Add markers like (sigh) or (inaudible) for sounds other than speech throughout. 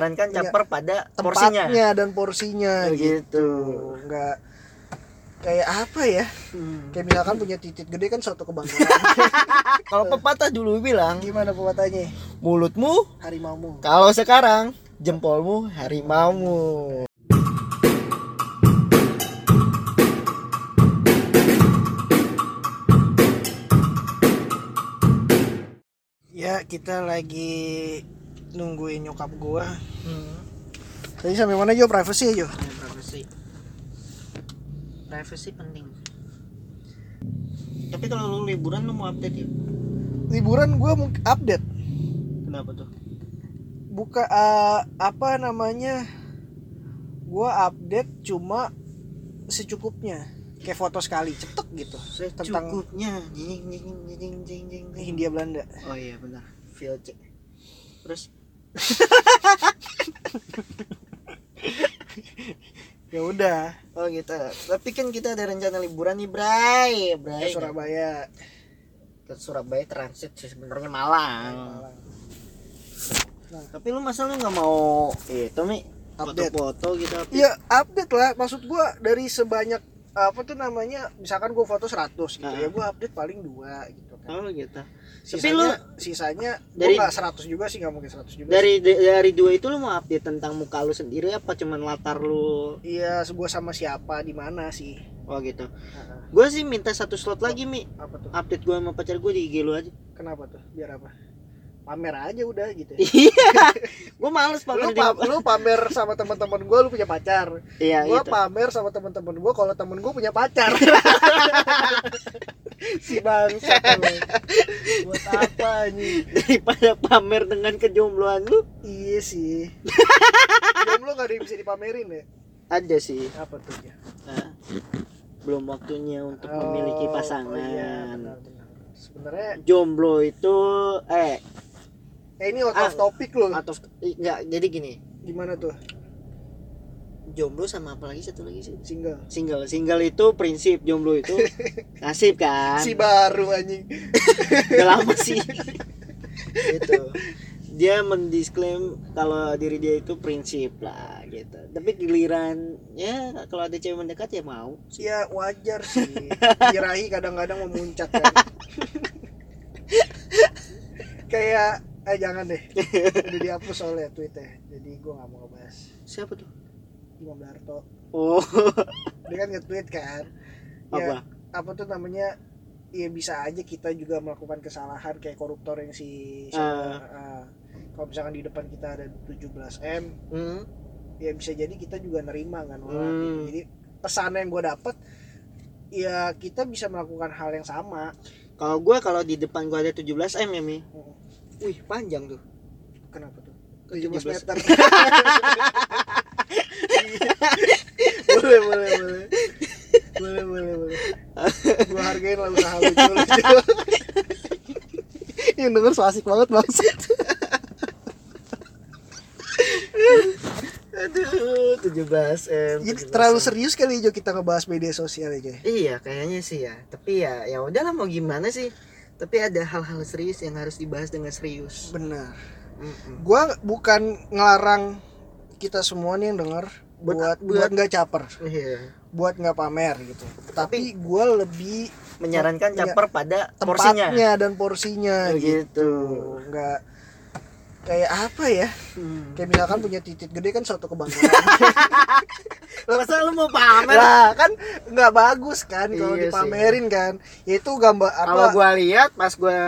menyarankan Iya. caper pada porsinya. tempatnya dan porsinya Oh, gitu. nggak kayak apa ya? Hmm. kayak misalkan punya titik gede kan suatu kebanggaan. (laughs) Kalau pepatah dulu bilang gimana pepatahnya? mulutmu harimaumu. kalau sekarang jempolmu harimaumu. Ya kita lagi nungguin nyokap gua. Hmm. tadi sampai mana Jo? Privacy ya Jo privacy. Privacy penting. Tapi kalau lu liburan lu mau update ya? Liburan gua mau update. Kenapa tuh? Buka eh, apa namanya? Gua update cuma secukupnya. Kayak foto sekali cetek gitu. Tentang secukupnya. Jing jing jing jing jing Hindia Belanda. Oh iya benar. VOC terus (laughs) ya udah. Oh gitu. Tapi kan kita ada rencana liburan nih Bray. Ke Bray Surabaya. Ke Surabaya transit sih sebenarnya Malang. Nah. tapi lu masa lu nggak mau itu mi? Update. foto-foto gitu update? Iya update lah. Maksud gua dari sebanyak apa tuh namanya misalkan gua foto 100 gitu Ah. ya gua update paling dua gitu kan. Oh gitu. Sisanya lu- sisanya dari- nggak 100 juga sih nggak mungkin 100 juga dari de- dari dua itu lu mau update tentang muka lu sendiri apa cuman latar lu? Iya gua sama siapa di mana sih. Oh gitu. Heeh. gue sih minta satu slot lagi mi. Apa tuh? Update gue sama pacar gue di IG lu aja. Kenapa tuh? Biar apa pamer aja udah gitu ya. (laughs) iya. Gue males lu, pamer pa- di lu pamer sama teman-teman gua lu punya pacar. Iya gua gitu. pamer sama teman-teman gua kalau temen gua punya pacar. (laughs) Si bangsat lu. buat apa nih daripada pamer dengan kejombloan lu. Iya sih. (laughs) Jomblo gak ada yang bisa dipamerin ya? Ada sih. Apa tuh ya Nah, belum waktunya untuk Oh, memiliki oh pasangan. iya, benar, benar. sebenarnya jomblo itu eh eh ini out Ah, of topic loh. atau enggak jadi gini. Gimana tuh? Jomblo sama apa lagi satu lagi sih? Single. Single. Single itu prinsip jomblo itu (laughs) nasib kan? Si baru anjing. (laughs) Udah lama sih. (laughs) Itu dia mendiklaim kalau diri dia itu prinsip lah gitu. Tapi giliran ya kalau ada cewek mendekat ya mau sih. ya wajar sih. Birahi kadang-kadang memuncak kan. Kayak eh jangan deh. Udah dihapus soalnya tweetnya jadi gua nggak mau ngebahas. Siapa tuh? Imam Darto. Oh. Dia kan nge-tweet kan. Apa ya apa? tuh namanya? Ya bisa aja kita juga melakukan kesalahan kayak koruptor yang si siapa, ah, kalau misalkan di depan kita ada 17 m hmm? ya bisa jadi kita juga nerima kan orang. Gitu. jadi pesan yang gue dapet ya kita bisa melakukan hal yang sama. Kalau gue kalau di depan gue ada 17 m ya mi. Hmm. Wih panjang tuh. Kenapa tuh? 17 17 meter. Boleh boleh boleh. Boleh boleh boleh. Gue hargain lah usaha lu yang denger so asik banget maksud aduh 17 m jadi terlalu serius kali Jo kita ngebahas media sosial aja Iya kayaknya sih ya. Tapi ya ya udahlah mau gimana sih. Tapi ada hal-hal serius yang harus dibahas dengan serius. benar Mm-mm. gua bukan ngelarang kita semua nih yang denger Buat- buat nggak caper Iya. buat nggak pamer gitu tapi gua lebih Menyarankan caper pada porsinya. tempatnya dan porsinya gitu gitu. nggak kayak apa ya Hmm. kayak misalkan punya titik gede kan suatu kebanggaan (laughs) Masa lu mau pamer? lah kan nggak bagus kan kalau Iya sih. dipamerin kan Ya itu gambar Kalau apa gua lihat pas gua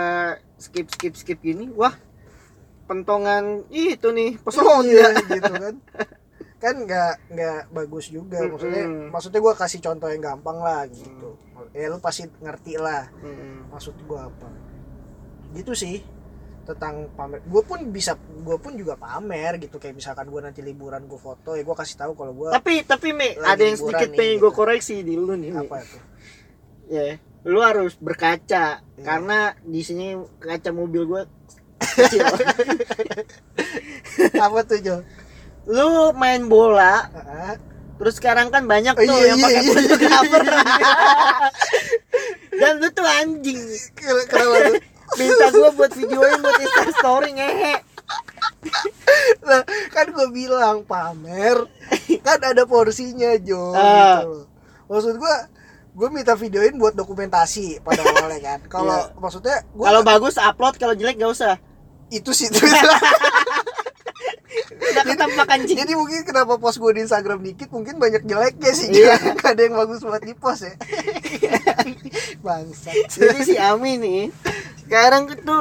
skip skip skip gini, wah pentongan itu nih pesona. iya gitu kan kan nggak nggak bagus juga maksudnya Mm-mm. maksudnya gua kasih contoh yang gampang lah gitu ya lu pasti ngerti lah Mm-mm. maksud gua apa gitu sih tentang pamer gue pun bisa gue pun juga pamer gitu kayak misalkan gue nanti liburan gue foto ya gue kasih tahu kalau gue Tapi tapi Lagi ada yang sedikit nih, pengen gitu. gue koreksi di lu nih. Apa itu Ya, lu harus berkaca Iya. karena di sini kaca mobil gua (laughs) kecil. apa tuh Jo lu main bola Ah, terus sekarang kan banyak Oh, tuh iya, yang iya, pakai iya. fotografer (laughs) dan lu tuh anjing kenapa tuh minta gua buat videoin buat insta story ngehe Lah, kan gue bilang pamer kan ada porsinya Jo Ah. gitu loh. Maksud gue gue minta videoin buat dokumentasi pada (laughs) awalnya kan. Kalau Iya. maksudnya gue Kalau bagus upload, kalau jelek gak usah. itu sih (laughs) Udah ketebak anjing. Jadi mungkin kenapa post gue di Instagram dikit mungkin banyak jeleknya sih. Iya. Gak ada yang bagus buat di post ya. (laughs) Bangsat. Jadi si Ami nih sekarang itu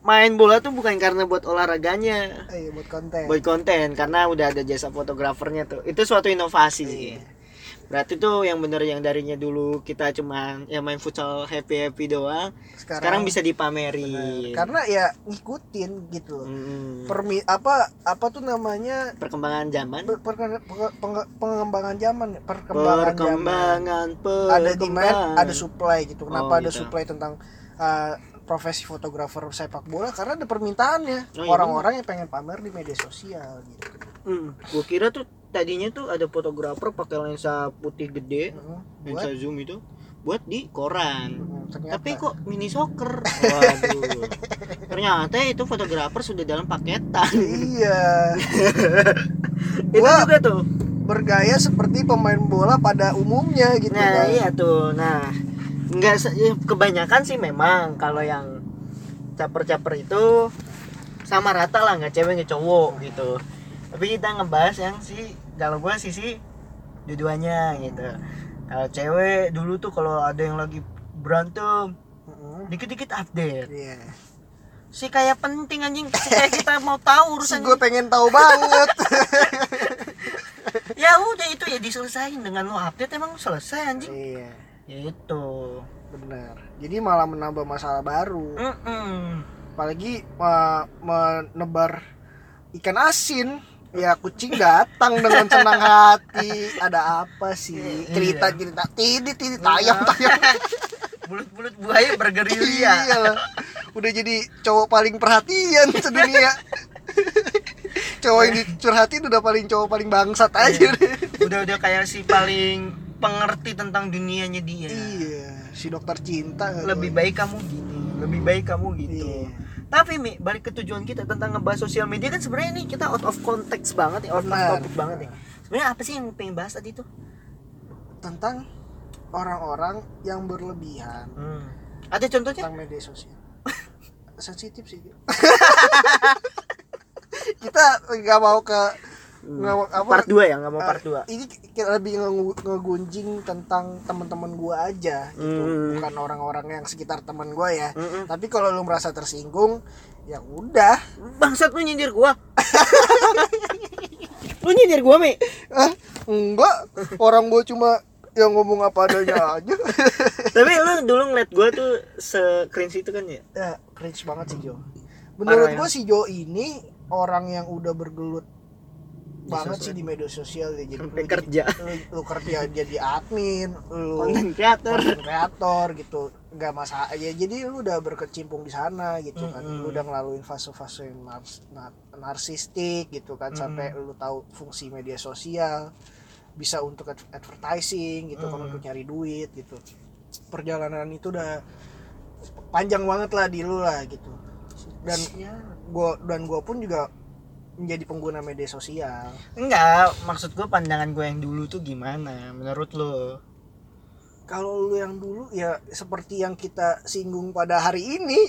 main bola tuh bukan karena buat olahraganya, Ayo buat konten. buat konten karena udah ada jasa fotografernya tuh. Itu suatu inovasi sih. Iya. Berarti tuh yang bener yang darinya dulu kita cuman ya main futsal happy happy doang, sekarang, bisa Bener. dipamerin. karena ya ngikutin gitu. Mm, Permi apa apa tuh namanya perkembangan zaman, per- per- per- peng- pengembangan zaman perkembangan, zaman perkembangan, ada demand perkembangan. ada supply gitu Oh, kenapa ada gitu. supply tentang uh, profesi fotografer sepak bola karena ada permintaannya Oh, iya orang-orang yang pengen pamer di media sosial gitu Hmm, gua kira tuh tadinya tuh ada fotografer pakai lensa putih gede, Heeh. lensa buat zoom itu buat di koran. Hmm, ternyata Tapi kok mini soccer? Waduh. (laughs) Ternyata itu fotografer sudah dalam paketan. iya (laughs) itu juga tuh. bergaya seperti pemain bola pada umumnya gitu Nah, kan iya tuh. Nah, enggak se- ya, kebanyakan sih memang kalau yang caper-caper itu sama rata lah nggak cewek nggak cowok gitu. Tapi kita ngebahas yang si kalau gua sisi dua-duanya gitu. Kalau cewek dulu tuh kalau ada yang lagi berantem dikit-dikit update. Iya. Si kayak penting anjing, si kayak kita mau tahu (laughs) urusan gue pengen tahu banget (laughs) ya udah itu ya diselesain dengan lo update emang selesai anjing iya ya itu benar jadi malah menambah masalah baru. Mm-mm. apalagi uh, menebar ikan asin. Ya kucing datang dengan senang hati. Ada apa sih? Iya. cerita cerita. Tidit tidit. Tayang tayang. Bulut-bulut buaya bergerilya. Iya. Udah jadi cowok paling perhatian sedunia. Cowok yang dicurhatin udah paling cowok paling bangsat aja Iya. udah udah kayak si paling pengerti tentang dunianya dia. Iya si dokter cinta lebih baik kamu gini lebih baik kamu gitu. Iya. tapi Mi, balik ke tujuan kita tentang ngebahas sosial media kan sebenarnya ini kita out of context banget ya out of topic banget ya sebenarnya apa sih yang pengen bahas tadi tuh? Tentang orang-orang yang berlebihan. Hmm. ada contohnya? Tentang media sosial. (laughs) Sensitif sih. (laughs) Kita nggak mau ke nggak mau apa part 2 ya nggak mau part 2 ini kita lebih nge- ngegunjing tentang teman-teman gua aja gitu. Hmm. bukan orang-orang yang sekitar teman gua ya. Mm-mm. tapi kalau lu merasa tersinggung ya udah. Bangsat lu nyindir gua. (laughs) Lu nyindir gua mi. Ah enggak. Orang gua cuma yang ngomong apa adanya (laughs) aja. Tapi lu dulu ngeliat gua tuh se cringe itu kan ya? Ya cringe banget sih Jo. Menurut Parah ya? gua si Jo ini orang yang udah bergelut banget sih di media sosial ya. Jadi Sampai lu kerja. jadi, lu, lu kerja jadi admin lu konten creator. content creator gitu. Nggak masalah. Ya jadi lu udah berkecimpung di sana gitu kan. Mm-mm. lu udah ngelaluin fase-fase nars- nar- narsistik gitu kan. Sampai lu tahu fungsi media sosial. Bisa untuk ad- advertising gitu kan Mm. untuk nyari duit gitu. Perjalanan itu udah panjang banget lah di lu lah gitu. Dan Ya. gua dan gua pun juga menjadi pengguna media sosial. Enggak maksud gua pandangan gua yang dulu tuh gimana menurut lu kalau lu yang dulu ya seperti yang kita singgung pada hari ini. (laughs)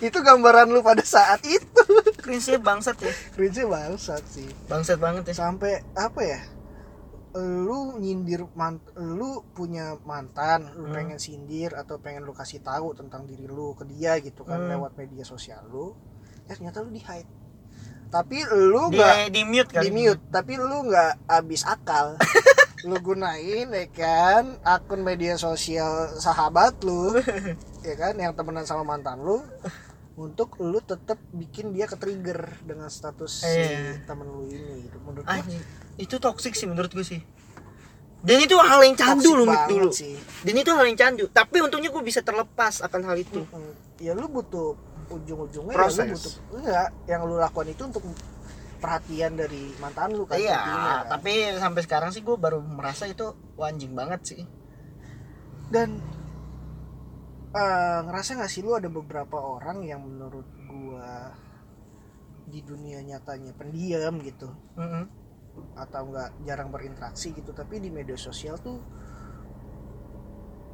Itu gambaran lu pada saat itu. Cringe bangsat ya. Cringe bangsat sih. Bangsat banget ya. Sampai apa ya? Lu nyindir mant lu punya mantan lu Hmm. pengen sindir atau pengen lu kasih tahu tentang diri lu ke dia gitu kan Hmm. lewat media sosial lu ya ternyata lu di hide. Tapi lu nggak di, di mute kan? di mute. Tapi lu nggak habis akal. (laughs) Lu gunain ya kan akun media sosial sahabat lu (laughs) ya kan yang temenan sama mantan lu untuk lu tetap bikin dia ke trigger dengan status si Iya. temen lu ini gitu menurut gua. Anjing, itu toxic sih menurut gue sih. Dan itu hal yang candu banget dulu sih. Dan itu hal yang candu. Tapi untungnya gue bisa terlepas akan hal itu. Ya lu butuh ujung-ujungnya ya lu butuh enggak yang lu lakukan itu untuk perhatian dari mantan lu kan iya kan. tapi sampai sekarang sih gue baru merasa itu wanjing banget sih dan eh, ngerasa nggak sih lu ada beberapa orang yang menurut gua di dunia nyatanya pendiam gitu Mm-mm. atau enggak jarang berinteraksi gitu tapi di media sosial tuh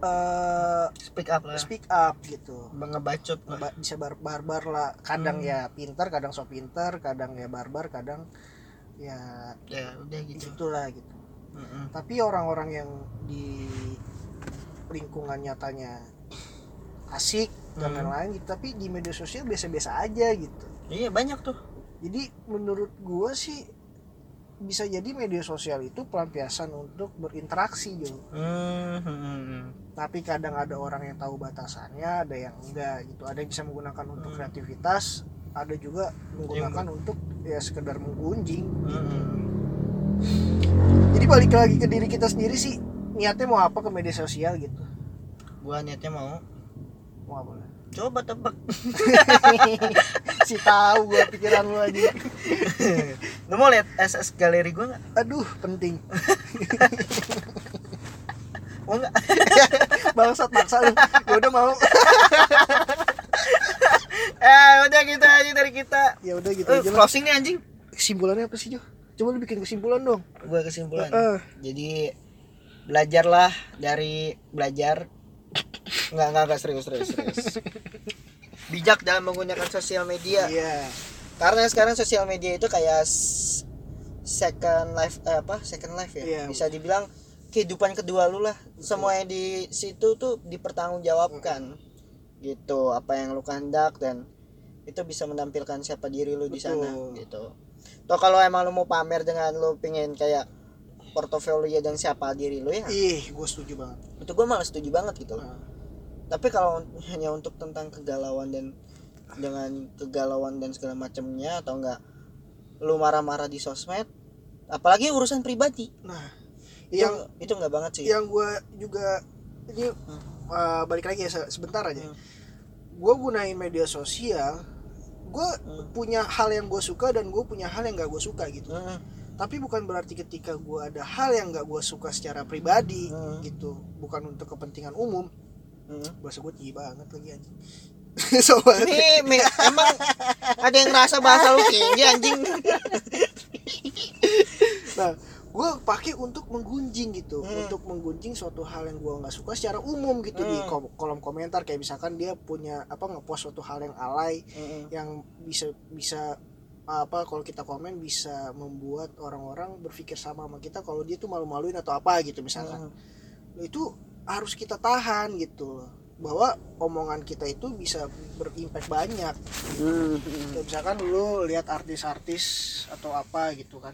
eh speak up lah. speak up gitu. Ngebacot lah. Ba- bisa bar barbar lah. Kadang Hmm. ya pintar kadang so pintar kadang ya barbar kadang ya ya udah gitu. gitulah gitu. Mm-mm. tapi orang-orang yang di lingkungan nyatanya asik dan Hmm. lain-lain gitu tapi di media sosial biasa-biasa aja gitu. Iya banyak tuh. Jadi menurut gua sih bisa jadi media sosial itu pelampiasan untuk berinteraksi Jo Hmm, hmm, hmm. tapi kadang ada orang yang tahu batasannya ada yang enggak gitu. Ada yang bisa menggunakan untuk Hmm. kreativitas ada juga menggunakan untuk ya sekedar menggunjing. Hmm. jadi balik lagi ke diri kita sendiri sih niatnya mau apa ke media sosial gitu? Gua niatnya mau. Mau apa? Coba tebak. (laughs) Si tahu gua pikiran lu aja (laughs) lu mau lihat SS galeri gua nggak? Aduh penting. (laughs) Mau nggak? (laughs) Bangsat maksa lu. Ya udah mau. (laughs) Eh udah gitu aja dari kita. Ya udah gitu aja lah. closing nih anjing. Kesimpulannya apa sih Jo? Coba lu bikin kesimpulan dong. Gua kesimpulan. Jadi belajarlah dari belajar. Nggak nggak nggak serius serius serius. Bijak dalam menggunakan sosial media. Iya karena sekarang sosial media itu kayak second life eh, apa second life ya? Iya. bisa dibilang kehidupan kedua lu lah. Semua yang di situ tuh dipertanggungjawabkan. Gitu apa yang lu kehendak dan itu bisa menampilkan siapa diri lu di sana gitu. Toh kalau emang lu mau pamer dengan lu pengen kayak portofolio dan siapa diri lu ya? Ih gue setuju banget. Itu gue malah setuju banget gitu. Nah, tapi kalau hanya untuk tentang kegalauan dan dengan kegalauan dan segala macamnya atau enggak lu marah-marah di sosmed apalagi urusan pribadi nah itu yang itu enggak banget sih yang gue juga ini Hmm. uh, balik lagi ya se- sebentar aja Hmm. gue gunain media sosial gue Hmm. punya hal yang gue suka dan gue punya hal yang gak gue suka gitu Mm, tapi bukan berarti ketika gue ada hal yang gak gue suka secara pribadi Hmm. gitu bukan untuk kepentingan umum mm. bahasa gue tinggi banget lagi anjing (laughs) sobat ini me- emang ada yang ngerasa bahasa lu tinggi anjing (laughs) nah gue pakai untuk menggunjing gitu Hmm. untuk menggunjing suatu hal yang gue nggak suka secara umum gitu di Hmm. ko- kolom komentar kayak misalkan dia punya apa ngepost suatu hal yang alay Mm, yang bisa bisa apa kalau kita komen bisa membuat orang-orang berpikir sama sama kita kalau dia tuh malu-maluin atau apa gitu misalkan mm. itu harus kita tahan gitu loh bahwa omongan kita itu bisa berimpact banyak. Mm, Kayak misalkan lu lihat artis-artis atau apa gitu kan.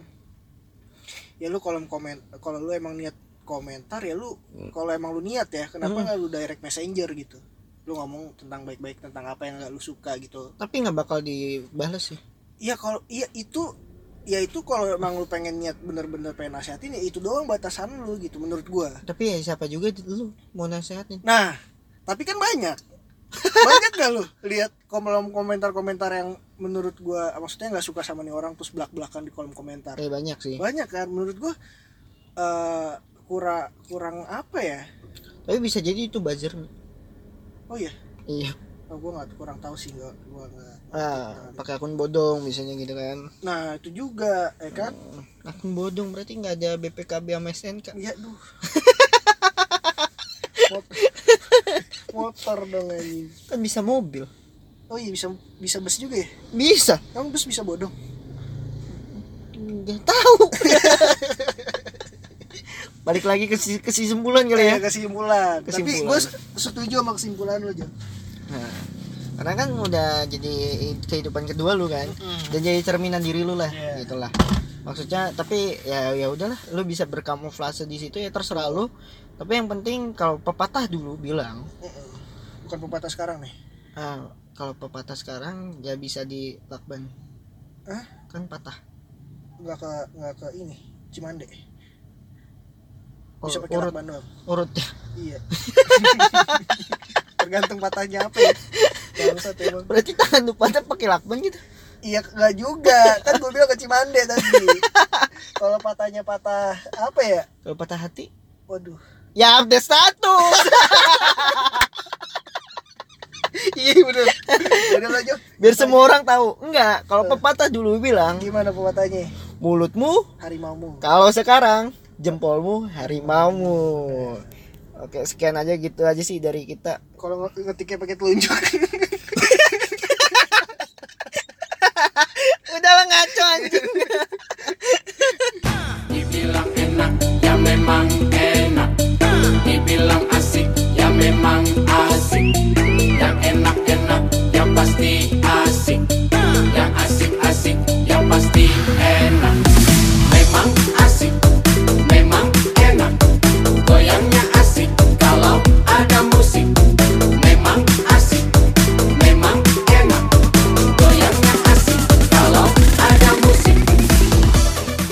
Ya lu kolom komen kalau lu emang niat komentar ya lu kalau emang lu niat ya kenapa Hmm. nggak lu direct messenger gitu? Lu ngomong tentang baik-baik tentang apa yang nggak lu suka gitu. Tapi nggak bakal dibales sih. Iya kalau iya itu ya itu kalau emang lu pengen niat bener-bener pengen nasihatin ya itu doang batasan lu gitu menurut gua. Tapi ya siapa juga lu mau nasehatin. Nah tapi kan banyak. Banyak gak lu lihat kolom komentar-komentar yang menurut gua maksudnya nggak suka sama nih orang terus belak-belakan di kolom komentar? Eh banyak sih. Banyak kan? Menurut gua eh kurang kurang apa ya? Tapi bisa jadi itu buzzer. Oh iya? Iya. Oh, gua nggak kurang tahu sih gua gua nggak ah pakai akun bodong biasanya gitu kan. Nah itu juga ya kan? Akun bodong berarti nggak ada BPKB sama SNK Iya duh. (laughs) Mot- motor dong ini. kan bisa mobil Oh iya bisa bisa bus juga ya? bisa Kamu bus bisa bodong? nggak tahu (laughs) balik lagi ke si- kesimpulan kali ya Ya kesimpulan. Tapi Kesimpulan. gue setuju sama kesimpulan lo Jo. nah, karena kan udah jadi kehidupan kedua lu kan dan jadi cerminan diri lu lah Iya. gitulah maksudnya tapi ya ya udahlah lu bisa berkamuflase di situ ya terserah lu tapi yang penting kalau pepatah dulu bilang Bukan pepatah sekarang nih. ah, kalau pepatah sekarang ya bisa di lakban Hah? kan patah Nggak ke nggak ke ini Cimande. Bisa pakai urut lakban doang. urut Iya. (laughs) Tergantung patahnya apa ya. (laughs) Bangsat berarti tangan lu patah pakai lakban gitu Iya nggak juga. Kan gue bilang ke Cimande tadi. (laughs) Kalau patahnya patah apa ya? kalau patah hati? Waduh. ya update status. (laughs) Iya bener. Udah lanjut biar semua orang tahu. Enggak kalau pepatah dulu bilang gimana pepatahnya? mulutmu harimaumu. kalau sekarang jempolmu harimaumu. Oke sekian aja gitu aja sih dari kita. Kalau nge- ngetiknya pakai telunjuk (laughs) udahlah ngaco anjing